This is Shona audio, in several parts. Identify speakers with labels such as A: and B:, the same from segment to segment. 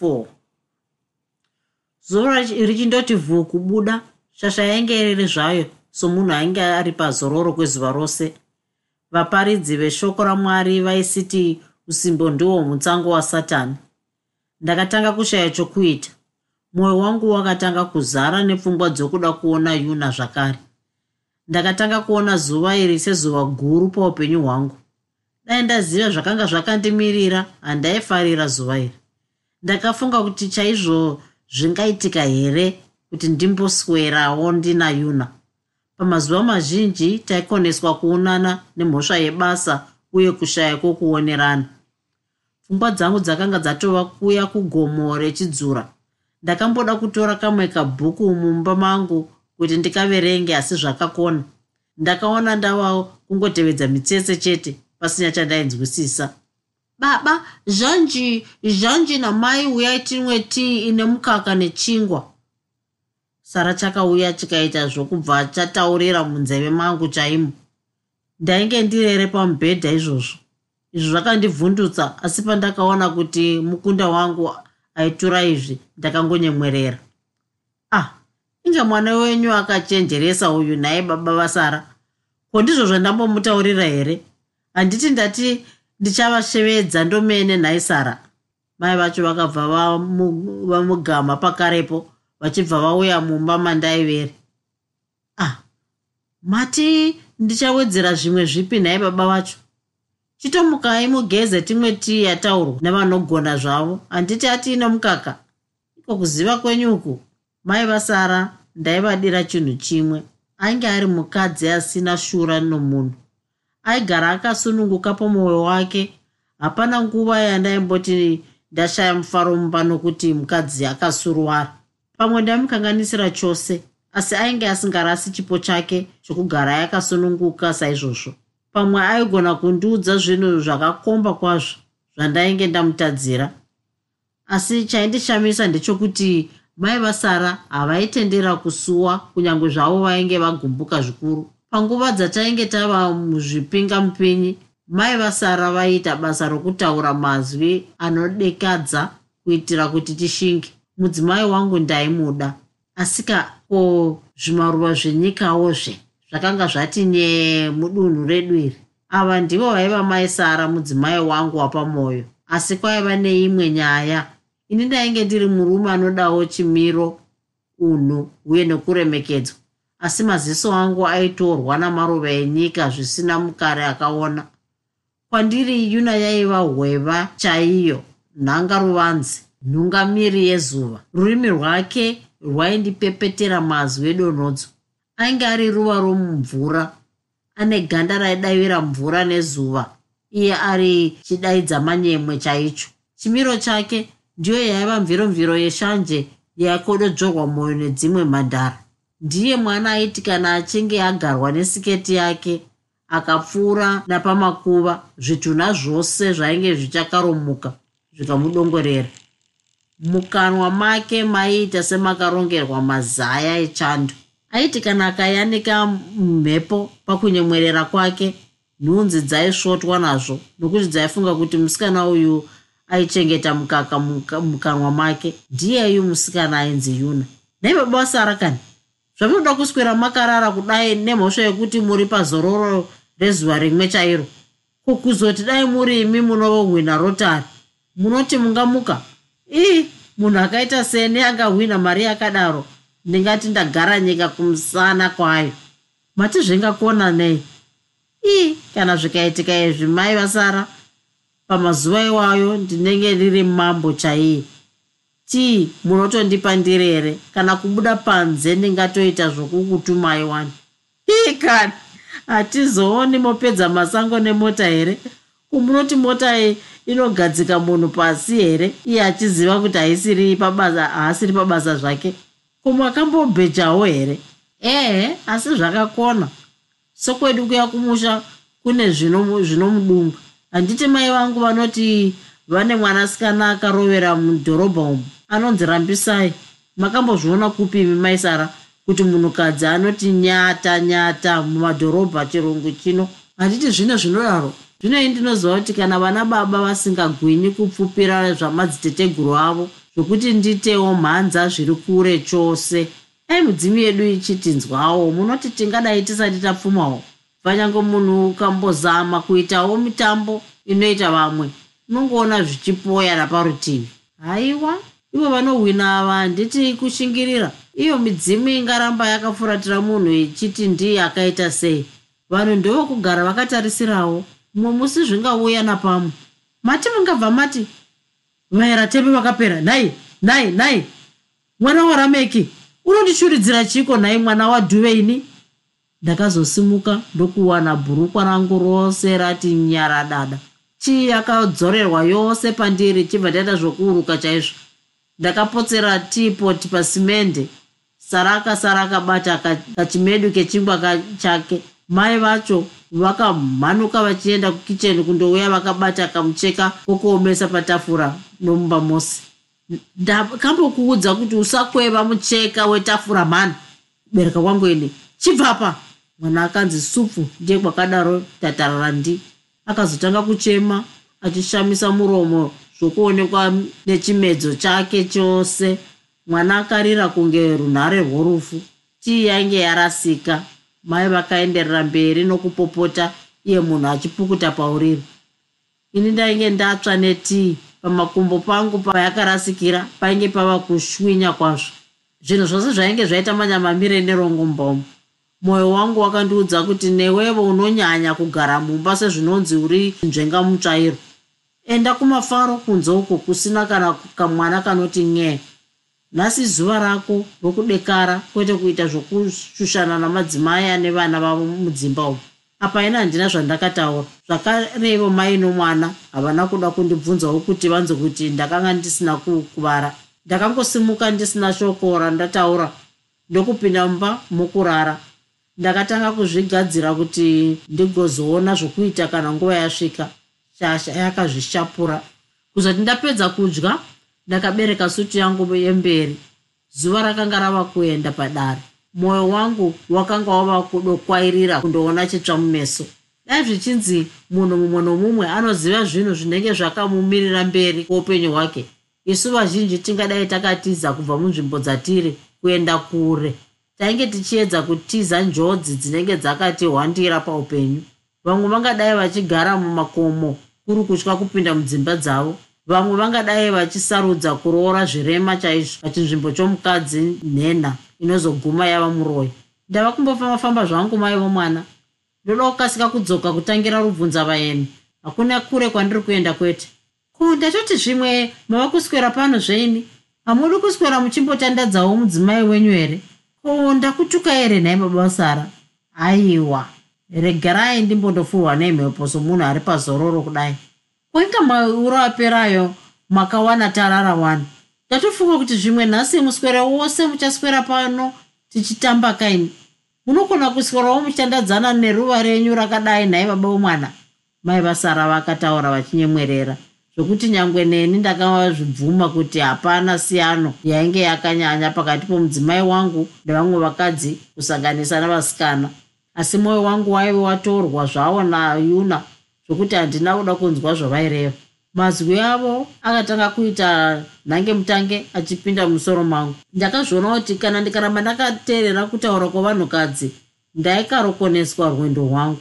A: 4 zuva richindoti vhuu kubuda shasha yainge riri zvayo somunhu ainge ari pazororo kwezuva rose. Vaparidzi veshoko ramwari vaisiti usimbo ndiwo mutsango wasatani ndakatanga kushaya chokuita. Mwoyo wangu wakatanga kuzara nepfungwa dzokuda kuona yuna zvakare. Ndakatanga kuona zuva iri sezuva guru paupenyu hwangu. Dai ndaziva zvakanga zvakandimirira handaifarira zuva iri ndakafunga kuti chaizvo zvingaitika here kuti ndimboswerawo ndina yuna pamazuva mazhinji taikoneswa kuonana nemhosva yebasa uye kushaya kwokuonerana. Pfungwa dzangu dzakanga dzatova kuya kugomo rechidzura. Ndakamboda kutora kamwe kabhuku mumba mangu kuti ndikaverenge asi zvakakona. Ndakaona ndava kungotevedza mitsetse chete pasina chandainzwisisa baba zhanji zhanji namai uyai tinwe tii ine mukaka nechingwa? Sara chakauya chikaita zvokubva chataurira munzeve mangu chaimo. Ndainge ndirere pamubhedha izvozvo. Izvo zvakandibvundutsa asi pandakaona kuti mukunda wangu aitura izvi ndakangonyemwerera. Ah inge mwana wenyu akachenjeresa uyu nhaye baba vasara ko ndizvo zvandambomutaurira here? Handiti ndati ndichavashevedza ndomene nhai sara. Mai vacho vakabva vamugama pakarepo vachibva vauya mumba mandaivere ah mati ndichawedzera zvimwe zvipi nhai baba vacho? Chitomukai mugeze timwe tii yataurwa nevanogona zvavo. Handiti atiine mukaka. Iko kuziva kwenyuku mai vasara ndaivadira chinhu chimwe. Ainge ari mukadzi asina shura nomunhu aigara akasununguka pamwoyo wake. Hapana nguva yandaimboti ndashaya mufaro mumba nokuti mukadzi akasuruwara pamwe ndaimukanganisira chose asi ainge asingarasi chipo chake chokugara yakasununguka saizvozvo. Pamwe aigona kundiudza zvinhu zvakakomba kwazvo zvandainge ndamutadzira. Asi chaindishamisa ndechokuti mai vasara havaitendera kusuwa kunyange zvavo vainge vagumbuka zvikuru panguva dzatainge tava muzvipingamupinyi mai vasara vaiita basa rokutaura mazwi anodekadza kuitira kuti tishinge. Mudzimai wangu ndaimuda asika ko zvimaruva zvenyikawozve zvakanga zvati nyee mudunhu redu iri. Ava ndivo vaiva mai sara mudzimai wangu wapamwoyo asi kwaiva neimwe nyaya. Ini ndainge ndiri murume anodawo chimiro unhu uye nekuremekedzwa asi maziso angu aitorwa namaruva enyika zvisina mukare akaona. Kwandiri yuna yaiva hweva chaiyo nhanga ruvanzi nhungamiri yezuva. Rurimi rwake rwaindipepetera mazwi edonhodzo. Ainge ari ruva romumvura. Ane ganda raidavira mvura nezuva. Iye ari chidaidza manyemwe chaicho. Chimiro chake ndiyo yaiva mviromviro yeshanje yaikododzorwa mwoyo nedzimwe mhandara ndiye mwana aiti kana achinge agarwa nesiketi yake akapfuura napamakuva zvitunha zvose zvainge zvichakaromuka zvikamudongorera. Mukanwa make maiita semakarongerwa mazaya echando. Aiti kana akayanika mumhepo pakunyemwerera kwake nhunzi dzaisvotwa nazvo nokuti dzaifunga kuti musikana uyu aichengeta mukaka mukanwa make ndiyeyu musikana ainzi yuna. Naibaba vasara kani zvamunoda kuswera makarara kudai nemhosva yekuti muri pazororo rezuva rimwe chairo. Kukuzoti dai muri imi munohwina rotari? Munoti mungamuka? Ii munhu akaita sene angahwina mari yakadaro ndingati ndagara nyika kumusana kwayo. Mati zvingakona nei? Ii kana zvikaitika izvi mai vasara pamazuva iwayo ndinenge ndiri mambo chaiye tii munotondipa ndirere. Kana kubuda panze ndingatoita zvokukutumai wani. Ii kana hatizooni mopedza masango nemota here? Kumunoti mota inogadzika munhu pasi here? Iye achiziva kuti haisiri pabasa haasiri pabasa zvake. Kumakambobhejawo here? Ehe asi zvakakona. Sokwedu kuya kumusha kune zvinomudunga. Handiti mai vangu vanoti vane mwanasikana akarovera mudhorobha umu anonzi rambisai. Makambozviona kupi imi maisara? Kuti munhukadzi anoti nyata nyata mumadhorobha chirungu chino. Handiti zvine zvinodaro zvinoi ndinoziva kuti kana vana baba vasingagwinyi kupfupira zvamadziteteguru avo zvokuti nditewo mhanza zviri kure chose. Ai mudzimi yedu ichitinzwawo munoti tingadai tisati tapfumawo? Vanyange munhu ukambozama kuitawo mitambo inoita vamwe unongoona zvichipoya naparutivi. Haiwa ivo vanohwina ava handiti kushingirira. Iyo midzimu ingaramba yakafuratira munhu ichiti ndiye akaita sei. Vanhu ndovokugara vakatarisirawo. Mumwe musi zvingauya napamwe. Mati mungabva mati? Vaira tebe vakapera. Nhai nhai nhai mwana warameki unondishuridzira chiko? Nhai mwana wadhuveini ndakazosimuka ndokuwana bhurukwa rangu rose rati nyaradada. Chii yakadzorerwa yose pandiri chibva ndaita zvokuuruka chaizvo ndakapotsera tipoti pasimende. Saraka saraka bata kachimedu kechingwa chake. Mai vacho vakamhanuka vachienda kukicheni kundouya vakabata kamucheka kokuomesa patafura nomumba mose. Ndakambokuudza kuti usakweva mucheka wetafura mhani. Bereka kwangu ini chibvapa mwana akanzi supfu ndiye kwakadaro tatararandi akazotanga kuchema achishamisa muromo zvokuonekwa nechimedzo chake chose. Mwana akarira kunge runhare rworufu. Tii yainge yarasika. Mai vakaenderera mberi nokupopota iye munhu achipukuta pauriri. Ini ndainge ndatsva netii. Pamakumbo pangu payakarasikira painge pava kushwinya kwazvo. Zvinhu zvose zvainge zvaita manyamamire nerongombomo. Mwoyo wangu wakandiudza kuti newevo unonyanya kugara mumba sezvinonzi uri nzvenga mutsvairo enda kumafaro kunze uko kusina kana kamwana kanoti nye. Nhasi zuva rako rokudekara kwete kuita zvokushushana namadzimai ane vana vavo mudzimba umu. Apa ina handina zvandakataura. Zvakarevo mai nomwana havana kuda kundibvunzawo kuti vanze kuti ndakanga ndisina kukuvara ndakangosimuka ndisina shoko randataura. Ndokupinda mumba mokurara ndakatanga kuzvigadzira kuti ndigozoona zvokuita kana nguva yasvika shasha yakazvishapura. Kuzoti ndapedza kudya ndakabereka sutu yangu yemberi. Zuva rakanga rava kuenda padare. Mwoyo wangu wakanga wava kudokwairira kundoona chitsva mumeso dai zvichinzi munhu mumwe nomumwe anoziva zvinhu zvinenge zvakamumirira mberi kweupenyu hwake. Isu vazhinji tingadai takatiza kubva munzvimbo dzatiri kuenda kure. Tainge tichiedza kutiza njodzi dzinenge dzakatihwandira paupenyu. Vamwe vangadai vachigara mumakomo kuri kutya kupinda mudzimba dzavo. Vamwe vangadai vachisarudza kuroora zvirema chaizvo pachinzvimbo chomukadzi nhenha inozoguma yava muroyi. Ndava kumbofamba-famba zvangu maivo mwana ndoda kukasika kudzoka kutangira rubvunza vaeni. Hakuna kure kwandiri kuenda kwete. Ko ndatoti zvimwe mava kuswera pano zveini? Hamudi kuswera muchimbotandadzawo mudzimai wenyu here? Ko ndakutuka here nhai mabasara aiwa regerai ndimbondofurwa nemhepo somunhu ari pazororo kudai. Wenga mauro aperayo makawana tarara wani. Ndatofunga kuti zvimwe nhasi muswera wose muchaswera pano tichitamba kaini. Munogona kuswerawo muchandadzana neruva renyu rakadai nhai baba womwana mai vasara vakataura vachinyemwerera. Zvokuti nyange neni ndakazvibvuma kuti hapana siyano yainge yakanyanya pakati pomudzimai wangu nevamwe vakadzi kusanganisa navasikana asi mwoyo wangu waive watorwa zvawo nayuna zvokuti handina kuda kunzwa zvavaireva. Mazwi avo akatanga kuita nhange mutange achipinda mumusoro mangu. Ndakazviona kuti kana ndikaramba ndakateerera kutaura kwavanhukadzi ndaikarokoneswa rwendo rwangu.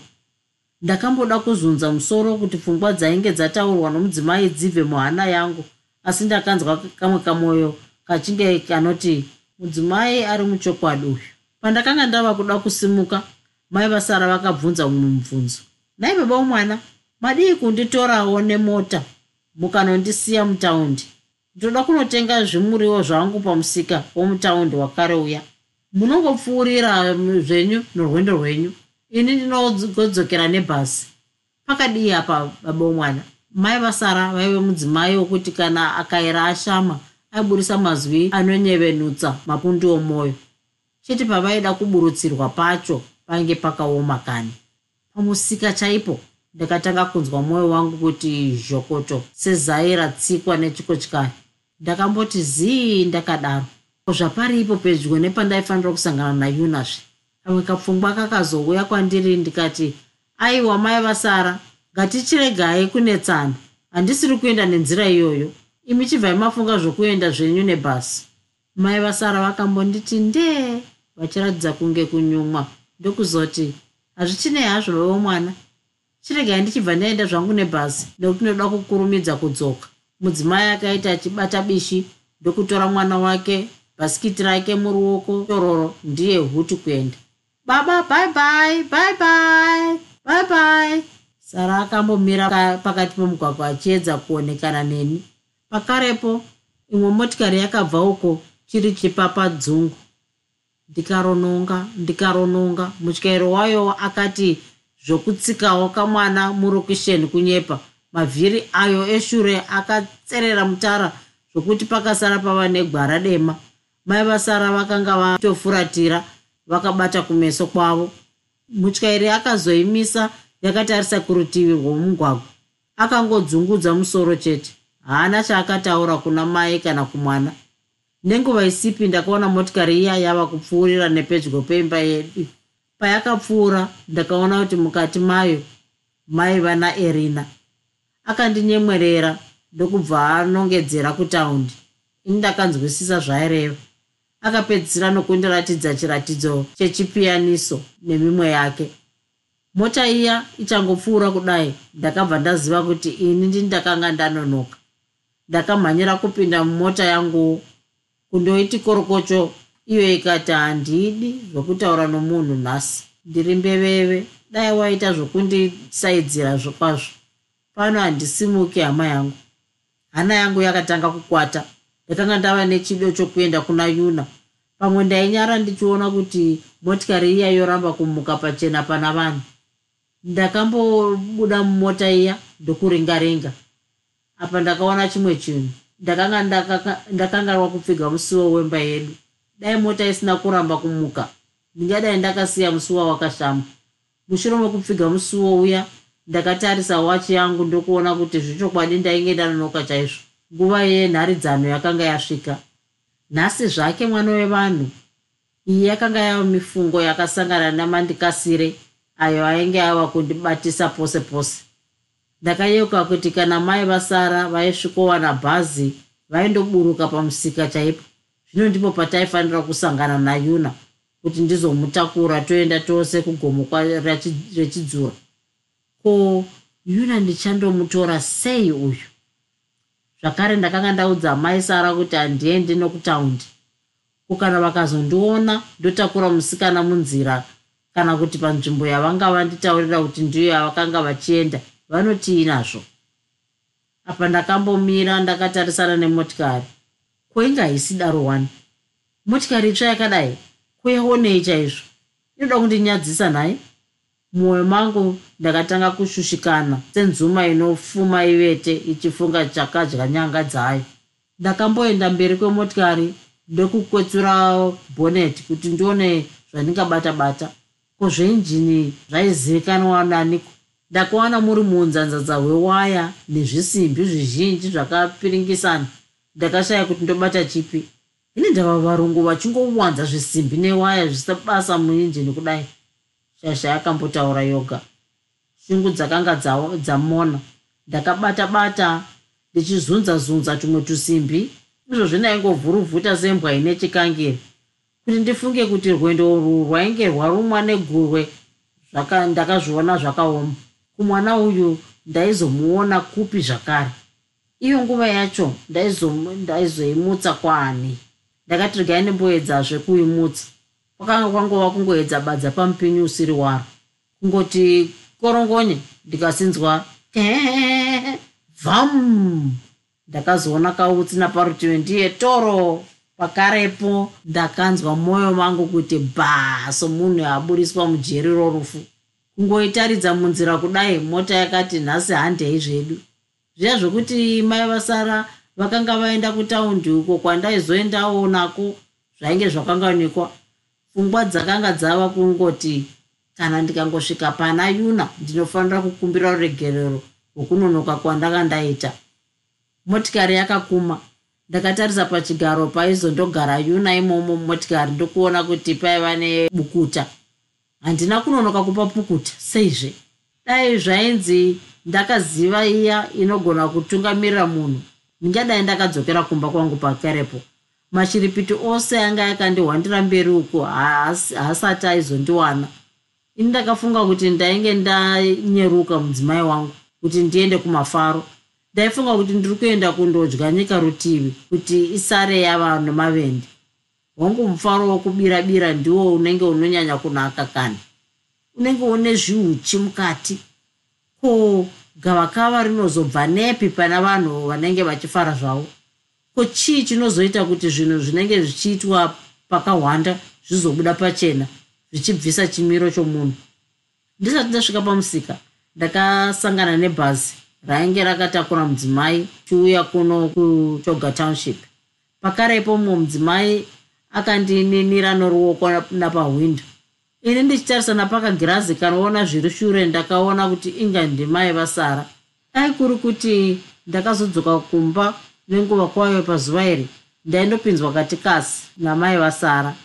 A: Ndakamboda kuzunza musoro kuti pfungwa dzainge dzataurwa nomudzimai dzibve muhana yangu asi ndakanzwa kamwe kamwoyo kachinge kanoti mudzimai ari muchokwadi uyu. Pandakanga ndava kuda kusimuka mai vasara vakabvunza mumwe mubvunzo nai baba womwana madii kunditorawo nemota? Mukanondisiya mutaundi. Ndoda kunotenga zvimuriwo zvangu pamusika womutaundi wakare uya. Munongopfuurira zvenyu norwendo rwenyu. Ini ndinogodzokera nebhasi pakadii apa baba womwana mai vasara vaive mudzimai wokuti kana akaira ashama aiburisa mazwi anonyevenutsa mapundu omwoyo chete pavaida kuburutsirwa pacho painge pakaoma kani. Pamusika chaipo ndakatanga kunzwa mwoyo wangu kuti zhokoto sezai ratsikwa nechikotyari ndakamboti zii ndakadaro. Zvaparipo pedyo nepandaifanira kusangana nayunazve kamwe kapfungwa kakazouya kwandiri ndikati aiwa mai vasara ngatichiregai kunetsana handisiri kuenda nenzira iyoyo. Imi chibvai mafunga zvokuenda zvenyu nebhasi. Mai vasara vakambonditi ndee vachiratidza kunge kunyumwa ndokuzoti hazvichinei hazvo vavo mwana. Chiregai ndichibva ndaenda zvangu nebhasi nekuti ndoda kukurumidza kudzoka. Mudzimai akaita achibata bishi ndokutora mwana wake bhasikiti rake muruoko tororo ndiye huti kuenda. Baba bye bye bye bye bye bye. Sara akambomira pakati pemugwagwa achiedza kuonekana neni. Pakarepo imwe motikari yakabva uko chiri chipapadzungu ndikarononga ndikarononga. Mutyairo wayo akati zvokutsikawo kamwana murokisheni kunyepa. Mavhiri ayo eshure akatserera mutara zvokuti pakasara pava negwara dema. Mai vasara vakanga vatofuratira vakabata kumeso kwavo. Mutyairi akazoimisa yakatarisa kurutivi rwomugwagwa. Akangodzungudza musoro chete. Haana chaakataura kuna mai kana kumwana nenguva isipi ndakaona motikari iya yava kupfuurira nepedyo peimba yedu. Payakapfuura ndakaona kuti mukati mayo maiva naerina. Akandinyemwerera ndokubva anongedzera kutaundi. Ini ndakanzwisisa zvaireva. Akapedzisira nokundiratidza chiratidzo chechipiyaniso nemimwe yake. Mota iya ichangopfuura kudai ndakabva ndaziva kuti ini ndi ndakanga ndanonoka. Ndakamhanyira kupinda mumota yanguwo kundoiti korokocho iyo ikati handidi zvokutaura nomunhu nhasi ndiri mbeveve dai waita zvokundisaidzira zvokwazvo. Pano handisimuki hama yangu. Hana yangu yakatanga kukwata ndakanga ndava nechido chokuenda kuna yuna. Pamwe ndainyara ndichiona kuti motikari iya yoramba kumuka pachena pana vanhu. Ndakambobuda mumota iya ndokuringaringa. Apa ndakaona chimwe chinhu ndakanga ndakangarwa kupfiga musiwo wemba yedu. Dai mota isina kuramba kumuka. Ndingadai ndakasiya musiwa wakashama. Mushure mekupfiga musiwo uya ndakatarisa wachi yangu ndokuona kuti zvechokwadi ndainge ndanonoka chaizvo. Nguva yenharidzano yakanga yasvika. Nhasi zvake mwana wevanhu iyi yakanga yava mifungo yakasangana namandikasire ayo ainge ava kundibatisa pose pose ndakayeuka kuti kana mai vasara vaisvikowana bhazi vaindoburuka pamusika chaipo. Zvino ndipo pataifanira kusangana nayuna kuti ndizomutakura toenda tose kugomo rechidzura. Ko yuna ndichandomutora sei uyu? Zvakare ndakanga ndaudza mai sara kuti handiendi nokutaundi. Kukana vakazondiona ndotakura musikana munzira kana kuti panzvimbo yavanga vanditaurira kuti ndiyo yavakanga vachienda vanotii nazvo apa ndakambomira ndakatarisana nemotikari. Koinga haisi daro wani motikari itsva yakadai kuyaonei chaizvo. Inoda kundinyadzisa nhaye mwoyo mangu ndakatanga kushushikana senzuma inofuma ivete ichifunga chakadya nyanga dzayo. Ndakamboenda mberi kwemotikari ndokukwetsura bhoneti kuti ndione zvandingabata bata ko zveinjini zvaizivikanwa naniko ndakawana muri muunzanzadza hwewaya nezvisimbi zvizhinji zvakapiringisana. Ndakashaya kuti ndobata chipi? Ini ndava varungu vachingowanza zvisimbi newaya zvisabasa muinjini kudai shasha yakambotaura yoga. Shungu dzakanga dzamona. Ndakabata bata ndichizunza zunza tumwe tusimbi izvozvi ndaingovhuruvhuta sembwa ine chikangiri. Kuti ndifunge kuti rwendo urwu rwainge rwarumwa negurwe ndakazviona zvakaoma kumwana uyu ndaizomuona kupi zvakare. Iyo nguva yacho ndaizoimutsa kwaani ndakati regai ndimboedzazve kuimutsa. Kwakanga kwangova kungoedza badza pamupinyi usiri waro kungoti korongonye ndikasinzwa. Kehehehe vham ndakazoona kautsi naparutivi ndiye toro pakarepo. Ndakanzwa mwoyo mangu kuti bhaa somunhu aburiswa mujeri rorufu kungoitaridza munzira kudai mota yakati nhasi handei zvedu. Zviya zvokuti mai vasara vakanga vaenda kutaundi uko kwandaizoendawo nako zvainge zvakanganikwa. Pfungwa dzakanga dzava kungoti kana ndikangosvika pana yuna ndinofanira kukumbira ruregerero rwokunonoka kwandanga ndaita motikari yakakuma. Ndakatarisa pachigaro paizondogara yuna imomo motikari ndokuona kuti paiva nebukuta handina kunonoka kupa pukuta seizve. Dai zvainzi ndakaziva iya inogona kutungamirira munhu. Ndingadai ndakadzokera kumba kwangu pakarepo. Machiripiti ose anga yakandihwandira mberi uko haasati aizondiwana. Ini ndakafunga kuti ndainge ndanyeruka mudzimai wangu kuti ndiende kumafaro. Ndaifunga kuti ndiri kuenda kundodya nyika rutivi kuti isare yava nemavendi wangu mufaro wokubira bira ndiwo unenge unonyanya kunaka kani. Unenge une zviuchi mukati. Ko gavakava rinozobva nepi pana vanhu vanenge vachifara zvavo? Ko chii chinozoita kuti zvinhu zvinenge zvichiitwa pakahwanda zvizobuda pachena zvichibvisa chimiro chomunhu? Ndisati ndasvika pamusika ndakasangana nebhazi rainge rakatakura mudzimai chiuya kuno kutoga township. Pakarepo mumwe mudzimai akandininira noruoko napahwindo. Ini ndichitarisana pakagirazi kanoona zviri shure ndakaona kuti inga ndimai vasara dai kuri kuti ndakazodzoka kumba nenguva kwayo pazuva iri ndaindopinzwa katikasi namai vasara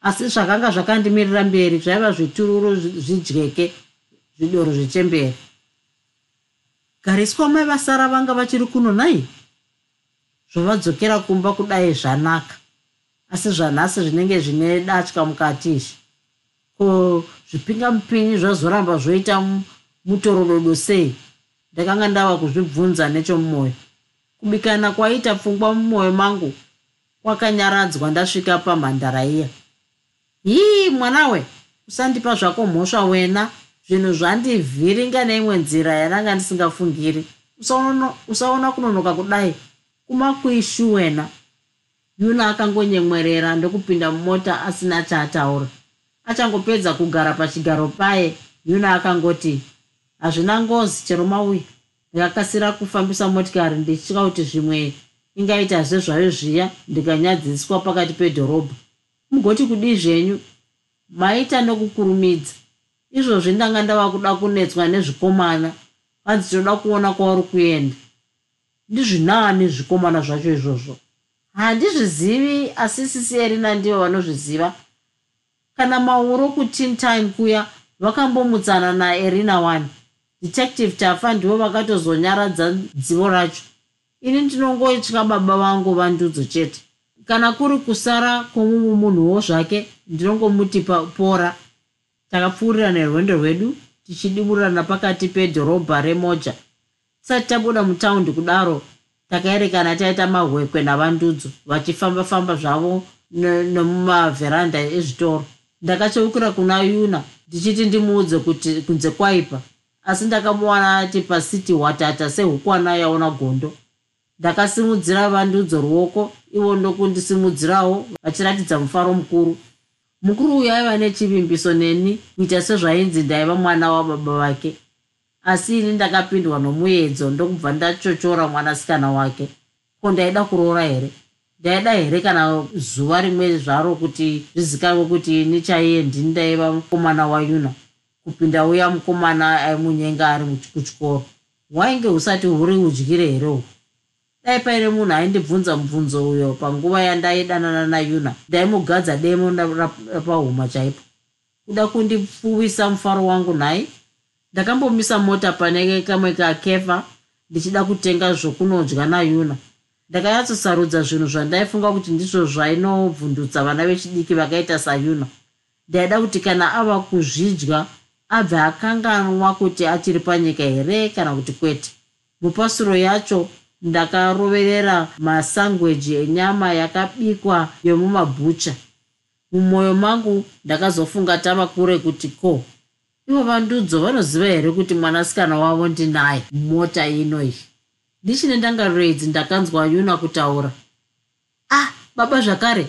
A: asi zvakanga zvakandimirira mberi zvaiva zvitururo zvidyeke zvidoro zvechemberi gariswa mai vasara vanga vachiri kuno nai zvovadzokera kumba kudai zvanaka asi zvanhasi zvinenge zvine datya mukati izvi. Ko zvipingamupinyi zvazoramba zvoita mutorododo sei? Ndakanga ndava kuzvibvunza nechomumwoyo kubikana kwaita pfungwa mumwoyo mangu kwakanyaradzwa ndasvika pamhandara iya. Hii mwanawe usandipa zvako mhosva wena. Zvinhu zvandivhiringa neimwe nzira yananga ndisingafungiri. Usaona kunonoka kudai kumakuishu wena yuna akangonyemwerera ndokupinda mumota asina chaataura. Achangopedza kugara pachigaro paye yuna akangoti hazvina ngozi chero mauya. Ndakakasira kufambisa motikari ndichitya kuti zvimwe ingaita zvezvayo zviya ndikanyadziswa pakati pedhorobha. Mugoti kudii zvenyu? Maita nokukurumidza. Izvozvi ndanga ndava kuda kunetswa nezvikomana vanzi toda kuona kwauri kuenda. Ndizvinani zvikomana zvacho izvozvo handizvizivi asi sisi erina ndivo vanozviziva. Kana mauro kuteen time kuya vakambomutsana naerina one. Detective tafa ndivo vakatozonyaradza dzivo racho. Ini ndinongotya baba vangu vandudzo chete. Kana kuri kusara kwomumwe munhuwo zvake ndinongomuti pora. Takapfuurira nerwendo rwedu tichidiburana pakati pedhorobha remoja. Tisati tabuda mutaundi kudaro takaerekana taita mahwekwe navandudzo vachifamba-famba zvavo nemumavheranda ezvitoro. Ndakacheukira kuna yuna ndichiti ndimuudze kuti kunze kwaipa asi ndakamuwana ati pasiti hwatata sehukwana yaona gondo. Ndakasimudzira vandudzo ruoko ivo ndokundisimudzirawo vachiratidza mufaro mukuru. Mukuru uyu aiva nechivimbiso neni kuita sezvainzi ndaiva mwana wababa vake asi ini ndakapindwa nomuedzo ndokubva ndachochora mwanasikana wake ko ndaida kuroora here ndaida here kana zuva rimwe zvaro kuti zvizikanwe kuti ini chaiye ndini ndaiva mukomana wayuna kupinda uya mukomana aimunyenga ari kuchikoro hwainge husati huri udyire here uhu dai paine munhu aindibvunza mubvunzo uyo panguva yandaidanana nayuna ndaimugadza demo rapahuma chaipo kuda kundipfuwisa mufaro wangu nhai ndakambomisa mota pane kamwe kakefa ndichida kutenga zvokunodya nayuna ndakanyatsosarudza zvinhu zvandaifunga kuti ndizvo zvainobvundutsa vana vechidiki vakaita sayuna ndaida kuti kana ava kuzvidya abve akanganwa kuti achiri panyika here kana kuti kwete. Mupasuro yacho ndakaroverera masangweji enyama yakabikwa yomumabhucha. Mumwoyo mangu ndakazofunga tava kure kuti ko ivo vandudzo vanoziva here kuti mwanasikana wavo ndinaye? Mota ino iyi. Ndichine ndangariro idzi ndakanzwa yuna kutaura. Ah baba zvakare.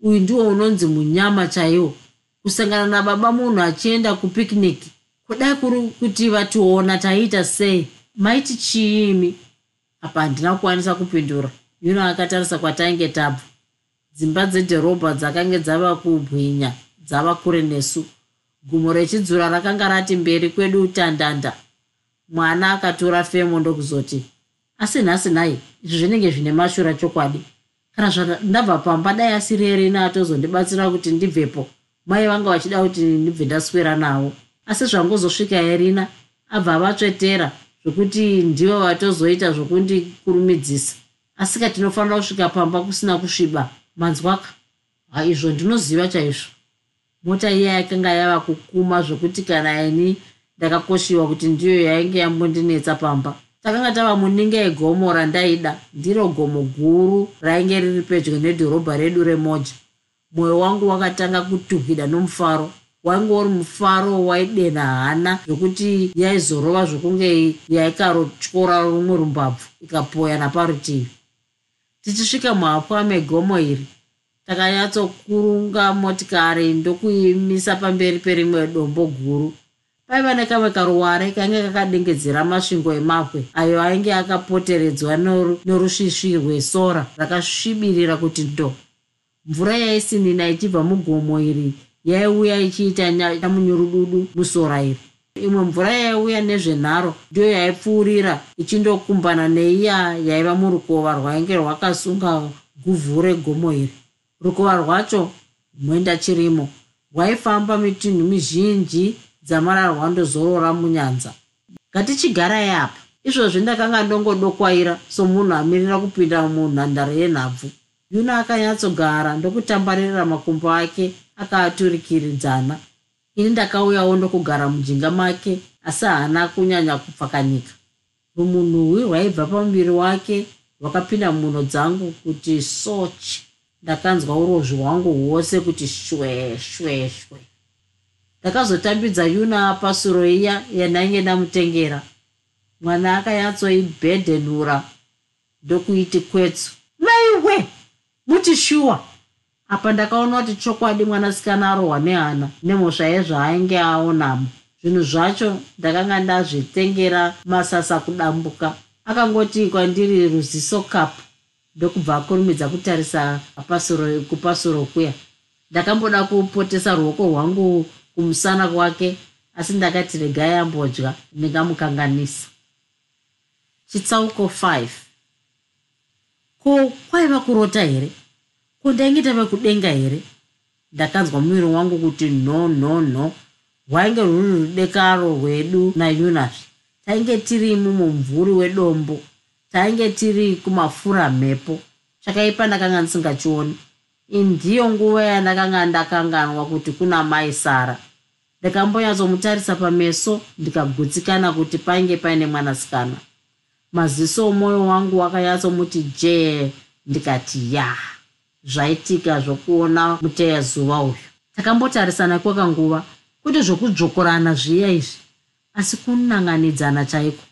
A: Uyu ndiwo unonzi munyama chaiwo. Kusangana nababa munhu achienda kupikniki kudai kuri kuti vationa taiita sei? Maiti chiimi? Apa handina kukwanisa kupindura. Yuna akatarisa kwatainge tabva. Dzimba dzedhorobha dzakange dzava kubwinya dzava kure nesu gumo rechidzura rakanga rati mberi kwedu tandanda mwana akatora femo ndokuzoti asi nhasi nai izvi zvinenge zvine mashura chokwadi. Kana zvandabva pamba dai asiri erina atozondibatsira kuti ndibvepo. Mai vanga vachida kuti ndibve ndaswera navo. Asi zvangozosvika erina abva avatsvetera zvokuti ndivo vatozoita zvokundikurumidzisa asika tinofanira kusvika pamba kusina kusviba. Manzwaka haizvo ndinoziva chaizvo mota iya yakanga yava kukuma zvokuti kana ini ndakakoshiwa kuti ndiyo yainge yambondinetsa pamba. Takanga tava muninga yegomo randaida ndiro gomo guru rainge riri pedyo nedhorobha redu remoja. Mwoyo wangu wakatanga kutuhwida nomufaro wainge uri mufaro waidenha hana zvokuti yaizorova zvokunge yaikarotyora rumwe rumbabvu ikapoya naparutivi tichisvika muhapwa megomo iri takanyatsokurunga motikari ndokuimisa pamberi perimwe dombo guru. Paiva nekamwe karuware kainge kakadengedzera masvingo emapwe ayo ainge akapoteredzwa norusvisvi rwesora rakasvibirira kuti ndo. Mvura yaisinina ichibva mugomo iri yaiuya ichiita nyamunyurududu musora iri. Imwe mvura yaiuya nezvenharo ndiyo yaipfuurira ichindokumbana neiya yaiva murukova rwainge rwakasunga guvhu regomo iri rukova rwacho mwenda chirimo. Rwaifamba mitunhu mizhinji dzamara rwandozorora munyanza. Ngatichigarai apa izvozvi ndakanga ndongodokwaira somunhu amirira kupinda munhandare yenhabvu. Yuna akanyatsogara ndokutambarira makumbo ake akaaturikiridzana ini ndakauyawo ndokugara mujinga make asi haana kunyanya kupfakanyika. Rumunhuhwi rwaibva pamuviri wake rwakapinda mhuno dzangu kuti sochi ndakanzwa urozvi hwangu hwose kuti shwe shwe shwe. Ndakazotambidza yuna pasuro iya yandainge ndamutengera. Mwana akanyatsoibhedhenura ndokuiti kwetsu maiwe! Muti shuwa! Apa ndakaona kuti chokwadi mwanasikana arohwa nehana nemhosva yezvaainge aonamo. Zvinhu zvacho ndakanga ndazvitengera masasa kudambuka. Akangoti kwandiri ruziso kapu ndokubva akurumidza kutarisa kupasuro kuya. Ndakamboda kupotesa ruoko rwangu kumusana kwake asi ndakati regai ambodya. Ndingamukanganisa. Chitsauko 5 ko kwaiva kurota here? Ko ndainge tave kudenga here? Ndakanzwa muviri wangu kuti no no no. Rwainge rwuri rudekaro rwedu nayunazvi tainge tiri mumumvuri wedombo tainge tiri kumafura mhepo. Chakaipa ndakanga ndisingachioni. Indiyo nguva yandakanga ndakanganwa kuti kuna mai sara. Ndakambonyatsomutarisa pameso ndikagutsikana kuti painge paine mwanasikana. Maziso omwoyo wangu wakanyatsomuti jee ndikati ya zvaitika zvokuona muteyazuva uyu. Takambotarisana kwekanguva kwete zvokudzvokorana zviya izvi. Asi kunanganidzana chaiko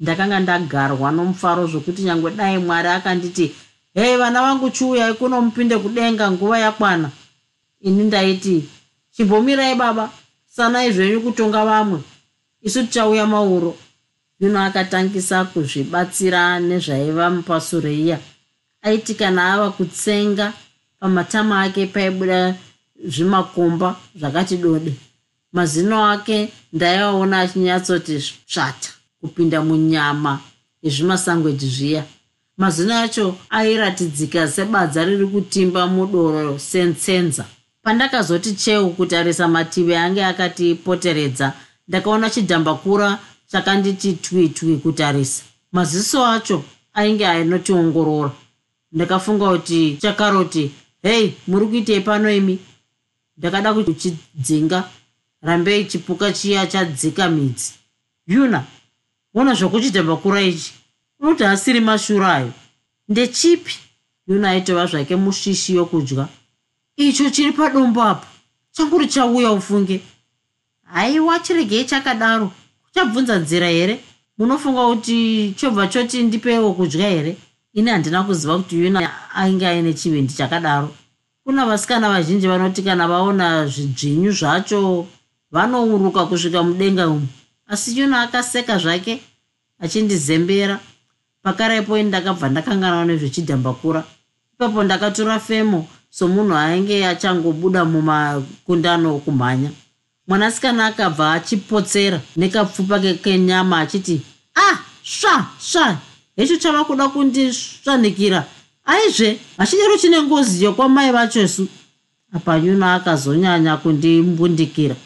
A: ndakanga ndagarwa nomufaro zvokuti nyange dai mwari akanditi hei vana vangu chiuyai kuno mupinde kudenga nguva yakwana. Ini ndaiti chimbomirai baba sanai zvenyu kutonga vamwe. Isu tichauya mauro. Yuno akatangisa kuzvibatsira nezvaiva mupasuro iya aiti kana ava kutsenga pamatama ake paibuda zvimakomba zvakati dode. Mazino ake ndaiaona achinyatsoti svata kupinda munyama yezvimasangweji zviya. Mazino acho airatidzika sebadza riri kutimba mudoro sensenza pandakazoti cheu kutarisa mativi ange akatipoteredza ndakaona chidhambakura chakanditi twi twi kutarisa maziso acho ainge ainotiongorora. Ndakafunga kuti chakaroti hei muri kuitei pano imi? Ndakada kuchidzinga. Rambei chipuka chiya chadzika midzi. Yuna ona zvokuchidhambakura ichi unoti asiri mashura ayo. Ndechipi? Yuna aitova zvake mushishi yokudya. Icho chiri padombo apo changuri chauya ufunge. Haiwa chiregei chakadaro. Kuchabvunza nzira here? Munofunga kuti chobva choti ndipewo kudya here? Ini handina kuziva kuti yuna ainge aine chivindi chakadaro. Kuna vasikana vazhinji vanoti kana vaona zvidzvinyu zvacho vanouruka kusvika mudenga umu asi yuna akaseka zvake achindizembera. Pakaraipo ndakabva ndakangana nezvechidhambakura. Ipapo ndakatora femo somunhu ainge achangobuda mumakundano okumhanya mwanasikana akabva achipotsera nekapfupa kenyama achiti ah sva sva hecho chava kuda kundisvanikira. Aizve hachidero chine ngozi yokwamai vacho su apanyuna akazonyanya kundimbundikira.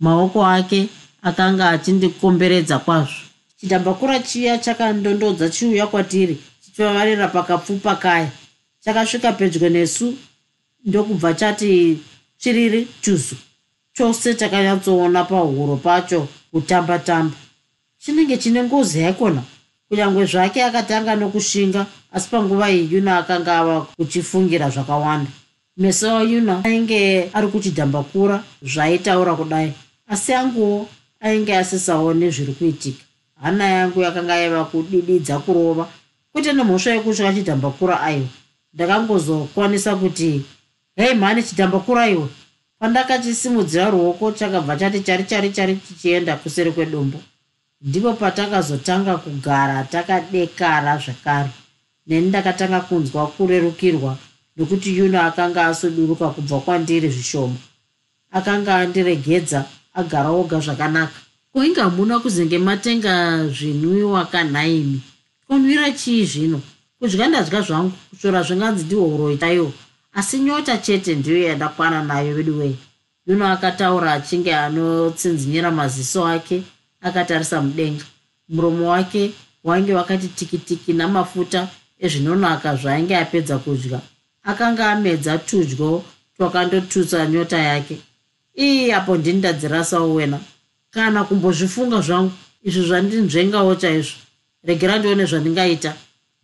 A: Maoko ake akanga achindikomberedza kwazvo. Chidhambakura chiya chakandondodza chiuya kwatiri chichivavarira pakapfupa kaya. Chakasvika pedyo nesu ndokubva chati chiriri chuzu. Chose takanyatsoona pahuro pacho kutamba-tamba. Chinenge chine ngozi yaikona. Kunyange zvake akatanga nokushinga asi panguva iyi yuna akanga ava kuchifungira zvakawanda. Meso wayuna ainge ari kuchidhambakura zvaitaura kudai. Asi anguwo ainge asisaone zviri kuitika hana yangu yakanga yaiva kudididza kurova. Kwete nemhosva yekusvika chidhambakura aiwa. Ndakangozokwanisa kuti hei mhani chidhambakura iwe. Pandakachisimudzira ruoko chakabva chati chari chari chari chichienda kuseri kwedombo ndipo patakazotanga kugara takadekara zvakare. Neni ndakatanga kunzwa kurerukirwa nokuti yuno akanga asuduruka kubva kwandiri zvishoma. Akanga andiregedza agara oga zvakanaka. Koinge hamuna kuzenge matenga zvinwiwa kanhaimi konwira chii zvino? Kudya ndadya zvangu kushora zvinganzi ndihwo uroitaiwo asi nyota chete ndiyo yandakwana nayo vedu wei yuno akataura achinge anotsinzinyira maziso ake akatarisa mudenga. Muromo wake wainge wakati tikitiki namafuta ezvinonaka zvaainge apedza kudya. Akanga amedza tudyo twakandotutsa nyota yake ii apo ndini ndadzirasawo wena. Kana kumbozvifunga zvangu izvi zvandinzvengawo chaizvo. Regera ndione zvandingaita.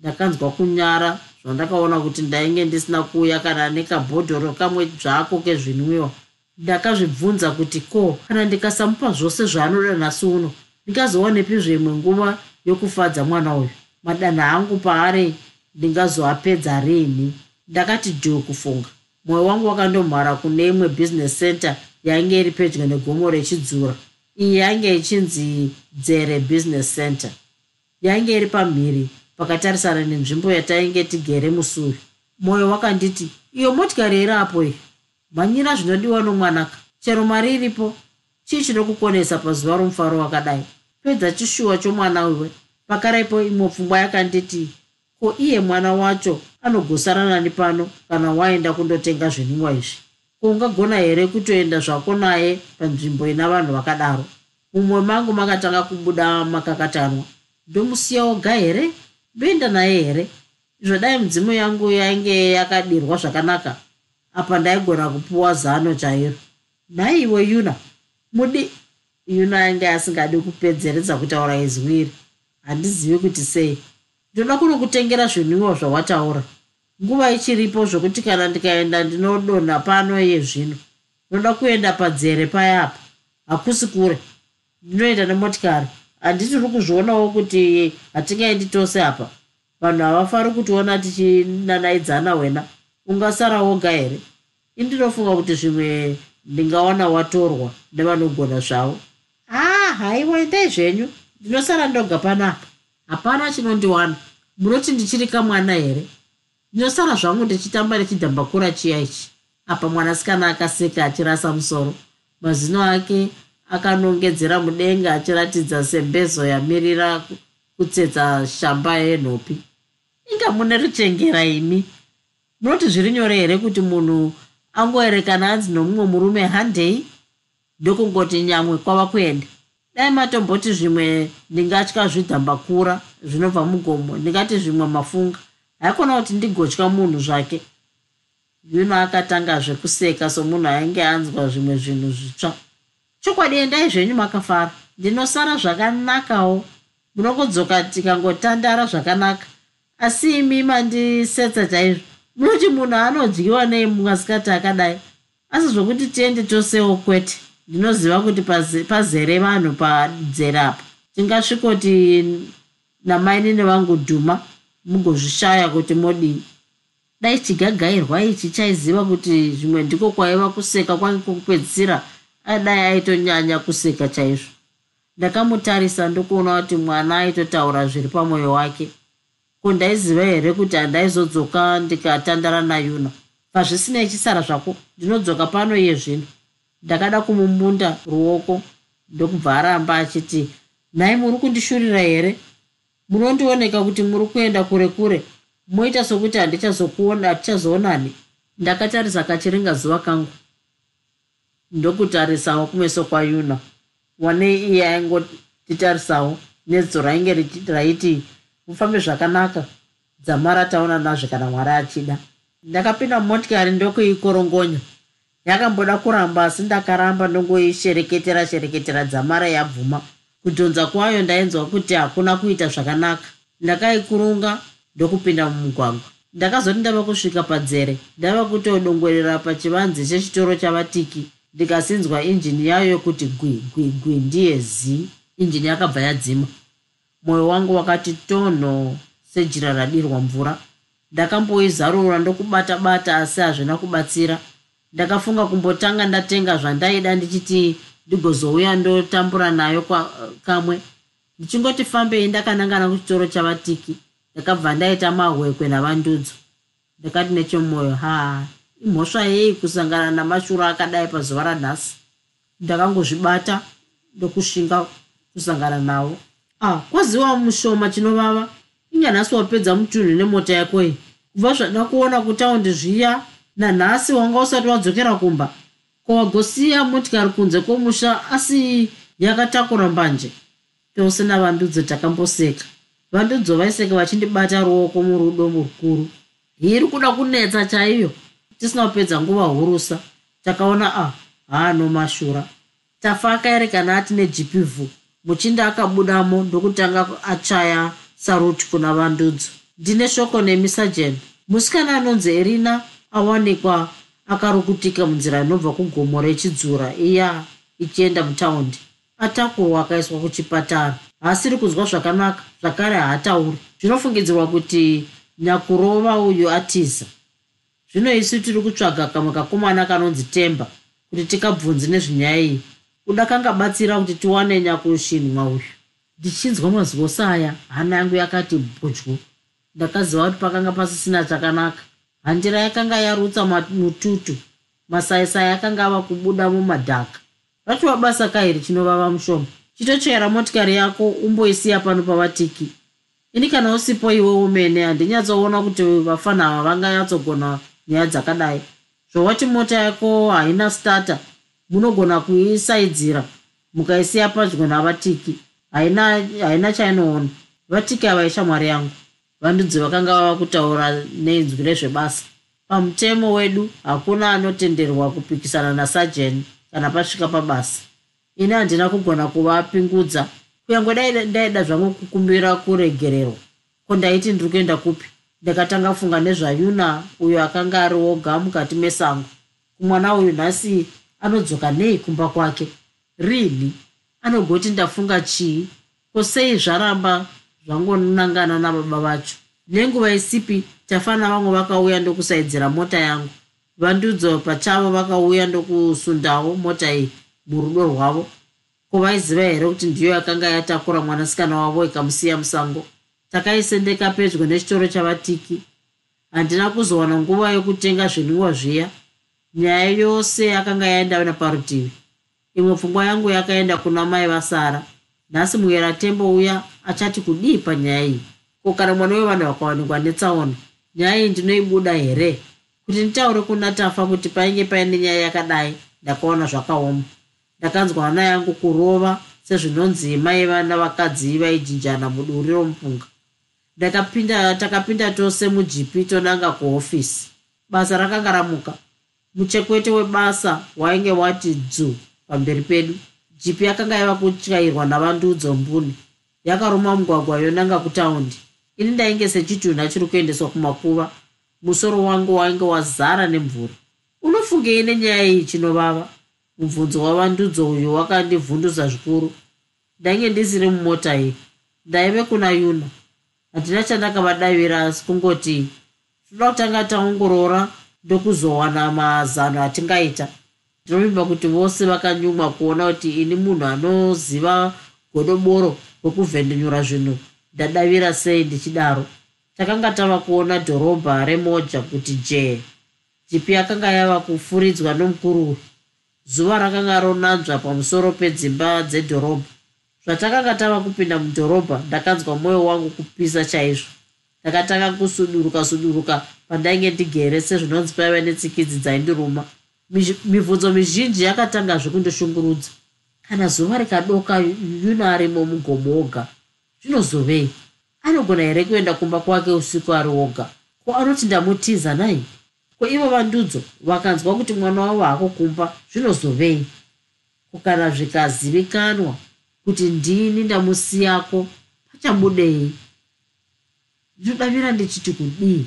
A: Ndakanzwa kunyara zvandakaona kuti ndainge ndisina kuuya kana nekabhodhoro kamwe zvako kezvinwiwa. Ndakazvibvunza kuti ko kana ndikasamupa zvose zvaanoda nhasi uno ndingazowanepi zvimwe nguva yokufadza mwana uyu? Madanha angu paari ndingazoapedza rini? Ndakati dhu kufunga. Mwoyo wangu wakandomhara kune imwe business center yainge iri pedyo negomo rechidzura. Iyi yainge ichinzi dzere business center. Yainge iri pamhiri pakatarisana nenzvimbo yatainge tigere musuri mwoyo wakanditi iyo motikari iri apo iyi mhanyira zvinodiwa nomwanaka. Chero mari iripo? Chii chinokukonesa pazuva romufaro wakadai? Pedza chishuwa chomwana wiwe pakaraipo imwe pfungwa yakanditi ko iye mwana wacho anogosara nani pano kana waenda kundotenga zvinwiwa izvi ungagona here kutoenda zvako naye panzvimbo ina vanhu vakadaro? Mumwe mangu makatanga kubuda makakatanwa ndomusiya woga here? Ndoenda naye here? Izvo dai mudzimu yangu yainge yakadirwa zvakanaka apa ndaigona kupuwa zano chairo. Nhaiwe yuna mudi. Yuna ainge asingadi kupedzeredza kutaura izwiri handizivi kuti sei. Ndoda kunokutengera zvinwiwa zvawataura nguva ichiripo zvokuti kana ndikaenda ndinodonha pano iye zvino ndoda kuenda padzere payapa hakusi kure. Ndinoenda nemotikari. Handiti uri kuzvionawo kuti hatingaendi tose apa. Vanhu havafari kutiona tichinanaidzana wena. Ungasara woga here? Indinofunga kuti zvimwe ndingawana watorwa nevanogona zvavo. Haa haiwa endai zvenyu ndinosara ndoga panapa. Hapana chinondiwana. Munoti ndichiri kamwana here ndinosara zvangu ndichitamba nechidhambakura chiya ichi. Apa mwanasikana akaseka achirasa musoro. Mazino ake akanongedzera mudenga achiratidza sembezo yamirira kutsetsa shamba yenhopi. Inga mune richengera imi. Munoti zviri nyore here kuti munhu angoerekana anzi nomumwe murume handei ndokungoti nyamwe kwava kuenda. Dai matomboti zvimwe ndingatya zvidhambakura zvinobva mugomo ndingati zvimwe mafunga haikona kuti ndigotya munhu zvake. Yuno akatanga zvekuseka somunhu ainge anzwa zvimwe zvinhu zvitsva. Chokwadi endai zvenyu makafara. Ndinosara zvakanakawo. Munongodzoka tikangotandara zvakanaka. Asi imi mandisetsa chaizvo. Munoti munhu anodyiwa nei mwasikati akadai? Asi zvokuti tiende tosewo kwete. Ndinoziva kuti pazere vanhu padzere apa tingasvikoti namaini nevangu dhuma mugozvishaya kuti modii. Dai chigagairwa ichi chaiziva kuti zvimwe ndiko kwaiva kuseka kwange kwokupedzisira adai aitonyanya kuseka chaizvo. Ndakamutarisa ndokuona kuti mwana aitotaura zviri pamwoyo wake. Ko ndaiziva here kuti handaizodzoka ndikatandara nayuna? Pazvisinei chisara zvako ndinodzoka pano iye zvino. Ndakada kumumunda ruoko ndokubva aramba achiti nhai muri kundishurira here munondioneka kuti muri kuenda kure kure moita sokuti handichazokuona hatichazoonani ndakatarisa kachiringa zuva kangu. Ndokutarisawo kumeso kwayuna. Wanei iye aingotitarisawo nedzo rainge raiti mufambe zvakanaka dzamara taona nazve kana mwari achida. Ndakapinda mumotikari ndokuikorongonya yakamboda kuramba asi ndakaramba ndongoishereketera shereketera dzamara yabvuma kudhonza kwayo ndainzwa kuti hakuna kuita zvakanaka. Ndakaikurunga ndokupinda mumugwagwa. Ndakazoti ndava kusvika padzere ndava kutodongorera pachivanze chechitoro chavatiki. Ndikasinzwa injini yayo yokuti gwi gwi gwi ndiye zi injini yakabva yadzima. Mwoyo wangu wakati tonho sejira radirwa mvura. Ndakamboizarura ndokubata bata asi hazvina kubatsira. Ndakafunga kumbotanga ndatenga zvandaida ndichiti ndigozouya ndotambura nayo kamwe. Ndichingoti fambei ndakanangana kuchitoro chavatiki ndakabva ndaita mahwekwe navandudzo ndakati nechemwoyo ha imhosva yei kusangana namashuro akadai pazuva ranhasi? Ndakangozvibata ndokushinga kusangana navo ah kwaziwa mushoma chinovava? Inganhasi wapedza mutunhu nemota yako iyi kubva zvada kuona kutaundi zviya nanhasi wanga usati wadzokera kumba kwawagosiya motikari kunze kwomusha asi yakatakura mbanje. Tose navandudzo takamboseka. Vandudzo vaiseka vachindibata ruoko murudo rukuru hiri kuda kunetsa chaiyo? Tisina kupedza nguva hurusa. Takaona a ah, haano mashura. Tafa akaere kana ati negpv muchinda akabudamo ndokutanga achaya saruti kuna vandudzo ndine shoko nemi sajeni musikana anonzi erina awanikwa akarukutika munzira inobva kugomo rechidzura iya ichienda mutaundi. Atakurwa akaiswa kuchipatara. Haasiri kunzwa zvakanaka zvakare haatauri. Zvinofungidzirwa kuti nyakurova uyu atiza. Zvino isu tiri kutsvaga kamwe kakomana kanonzi temba kuti tikabvunzi nezvenyaya iyi. Kuda kangabatsira kuti tiwane nyakushinwa uyu ndichinzwa mazivosi aya hana yangu yakati budyu ndakaziva kuti pakanga pasisina chakanaka handira yakanga yarutsa mututu. Masaisai akanga ava kubuda mumadhaka. Rachiwa basa kairi chinovava mushoma. Chitochera motikari yako umboisiya pano pavatiki. Ini kana usipo iwe umene handinyatsoona kuti vafana ava vanganyatsogona nyaya dzakadai. Zvowati mota yako haina stata munogona kuisaidzira mukaisiya padyo navatiki. Haina chainoona. Vatiki ava ishamwari yangu vandudzi vakanga vava kutaura neinzwi rezvebasa. Pamutemo wedu hakuna anotenderwa kupikisana nasajeni kana pasvika pabasa. Ini handina kugona kuvapingudza. Kunyange dai ndaida zvangu kukumbira kuregererwa ko ndaiti ndiri kuenda kupi? Ndakatanga funga nezvayuna uyo akanga ari woga mukati mesango. Kumwana uyu nhasi anodzoka nei kumba kwake? Rini? Anogoti ndafunga chii? Kosei zvaramba zvangonangana nababa vacho. Nenguva isipi tafana vamwe vakauya ndokusaidzira mota yangu. Vandudzo pachavo vakauya ndokusundawo mota iyi murudo rwavo. Kuvaiziva here kuti ndiyo yakanga yatakura mwanasikana wavo ikamusiya musango? Takaisendeka pedyo nechitoro chavatiki. Handina kuzowana nguva yokutenga zvinwiwa zviya. Nyaya yose yakanga yaenda naparutivi. Imwe pfungwa yangu yakaenda kuna mai vasara nhasi muyera tembo uya achati kudii panyaya iyi ko kana mwana wevanhu vakawanikwa netsaona nyaya iyi ndinoibuda here? Kuti nditaure kuna tafa kuti painge paine nyaya yakadai ndakaona zvakaoma. Ndakanzwa hana yangu kurova sezvinonzi maiva navakadzi vaijinjana muduri romupunga. Ndakapinda takapinda tose mujipi tonanga kuhofisi basa rakanga ramuka. Muchekwete webasa wainge wati dzu pamberi pedu jipi yakanga yava kutyairwa navandudzo mbuni. Yakaruma mugwagwa yonanga kutaundi. Ini ndainge sechitunha chiri kuendeswa kumakuva. Musoro wangu wainge wazara nemvura. Unofungei nenyaya iyi chinovava? Mubvunzo wavandudzo uyu wakandivhundusa zvikuru. Ndainge ndisiri mumota iyi. Ndaive kuna yuna. Handina chandakavadavira asi kungoti toda kutanga taongorora ndokuzowana mazano atingaita ndinovimba kuti vose vakanyumwa kuona kuti ini munhu anoziva godoboro wekuvhendenyura zvinhu ndadavira sei ndichidaro. Takanga tava kuona dhorobha remoja kuti jee jipi akanga yava kufuridzwa nomukuru zuva rakanga ronanzva pamusoro pedzimba dzedhorobha. Zvatakanga tava kupinda mudhorobha ndakanzwa mwoyo wangu kupisa chaizvo. Ndakatanga kusuduruka suduruka pandainge ndigere sezvinonzi paiva netsikidzi dzaindiruma mibvunzo mizhinji yakatanga zvekundoshungurudza. Kana zuva rikadoka yuno arimo mugomo oga zvinozovei anogona here kuenda kumba kwake usiku ari oga ko anoti ndamutiza nai? Ko ivo vandudzo vakanzwa kuti mwana wavo hako kumba zvinozovei kukana zvikazivikanwa kuti ndini ndamusiyako pachabudei ndinodavira ndichiti kudii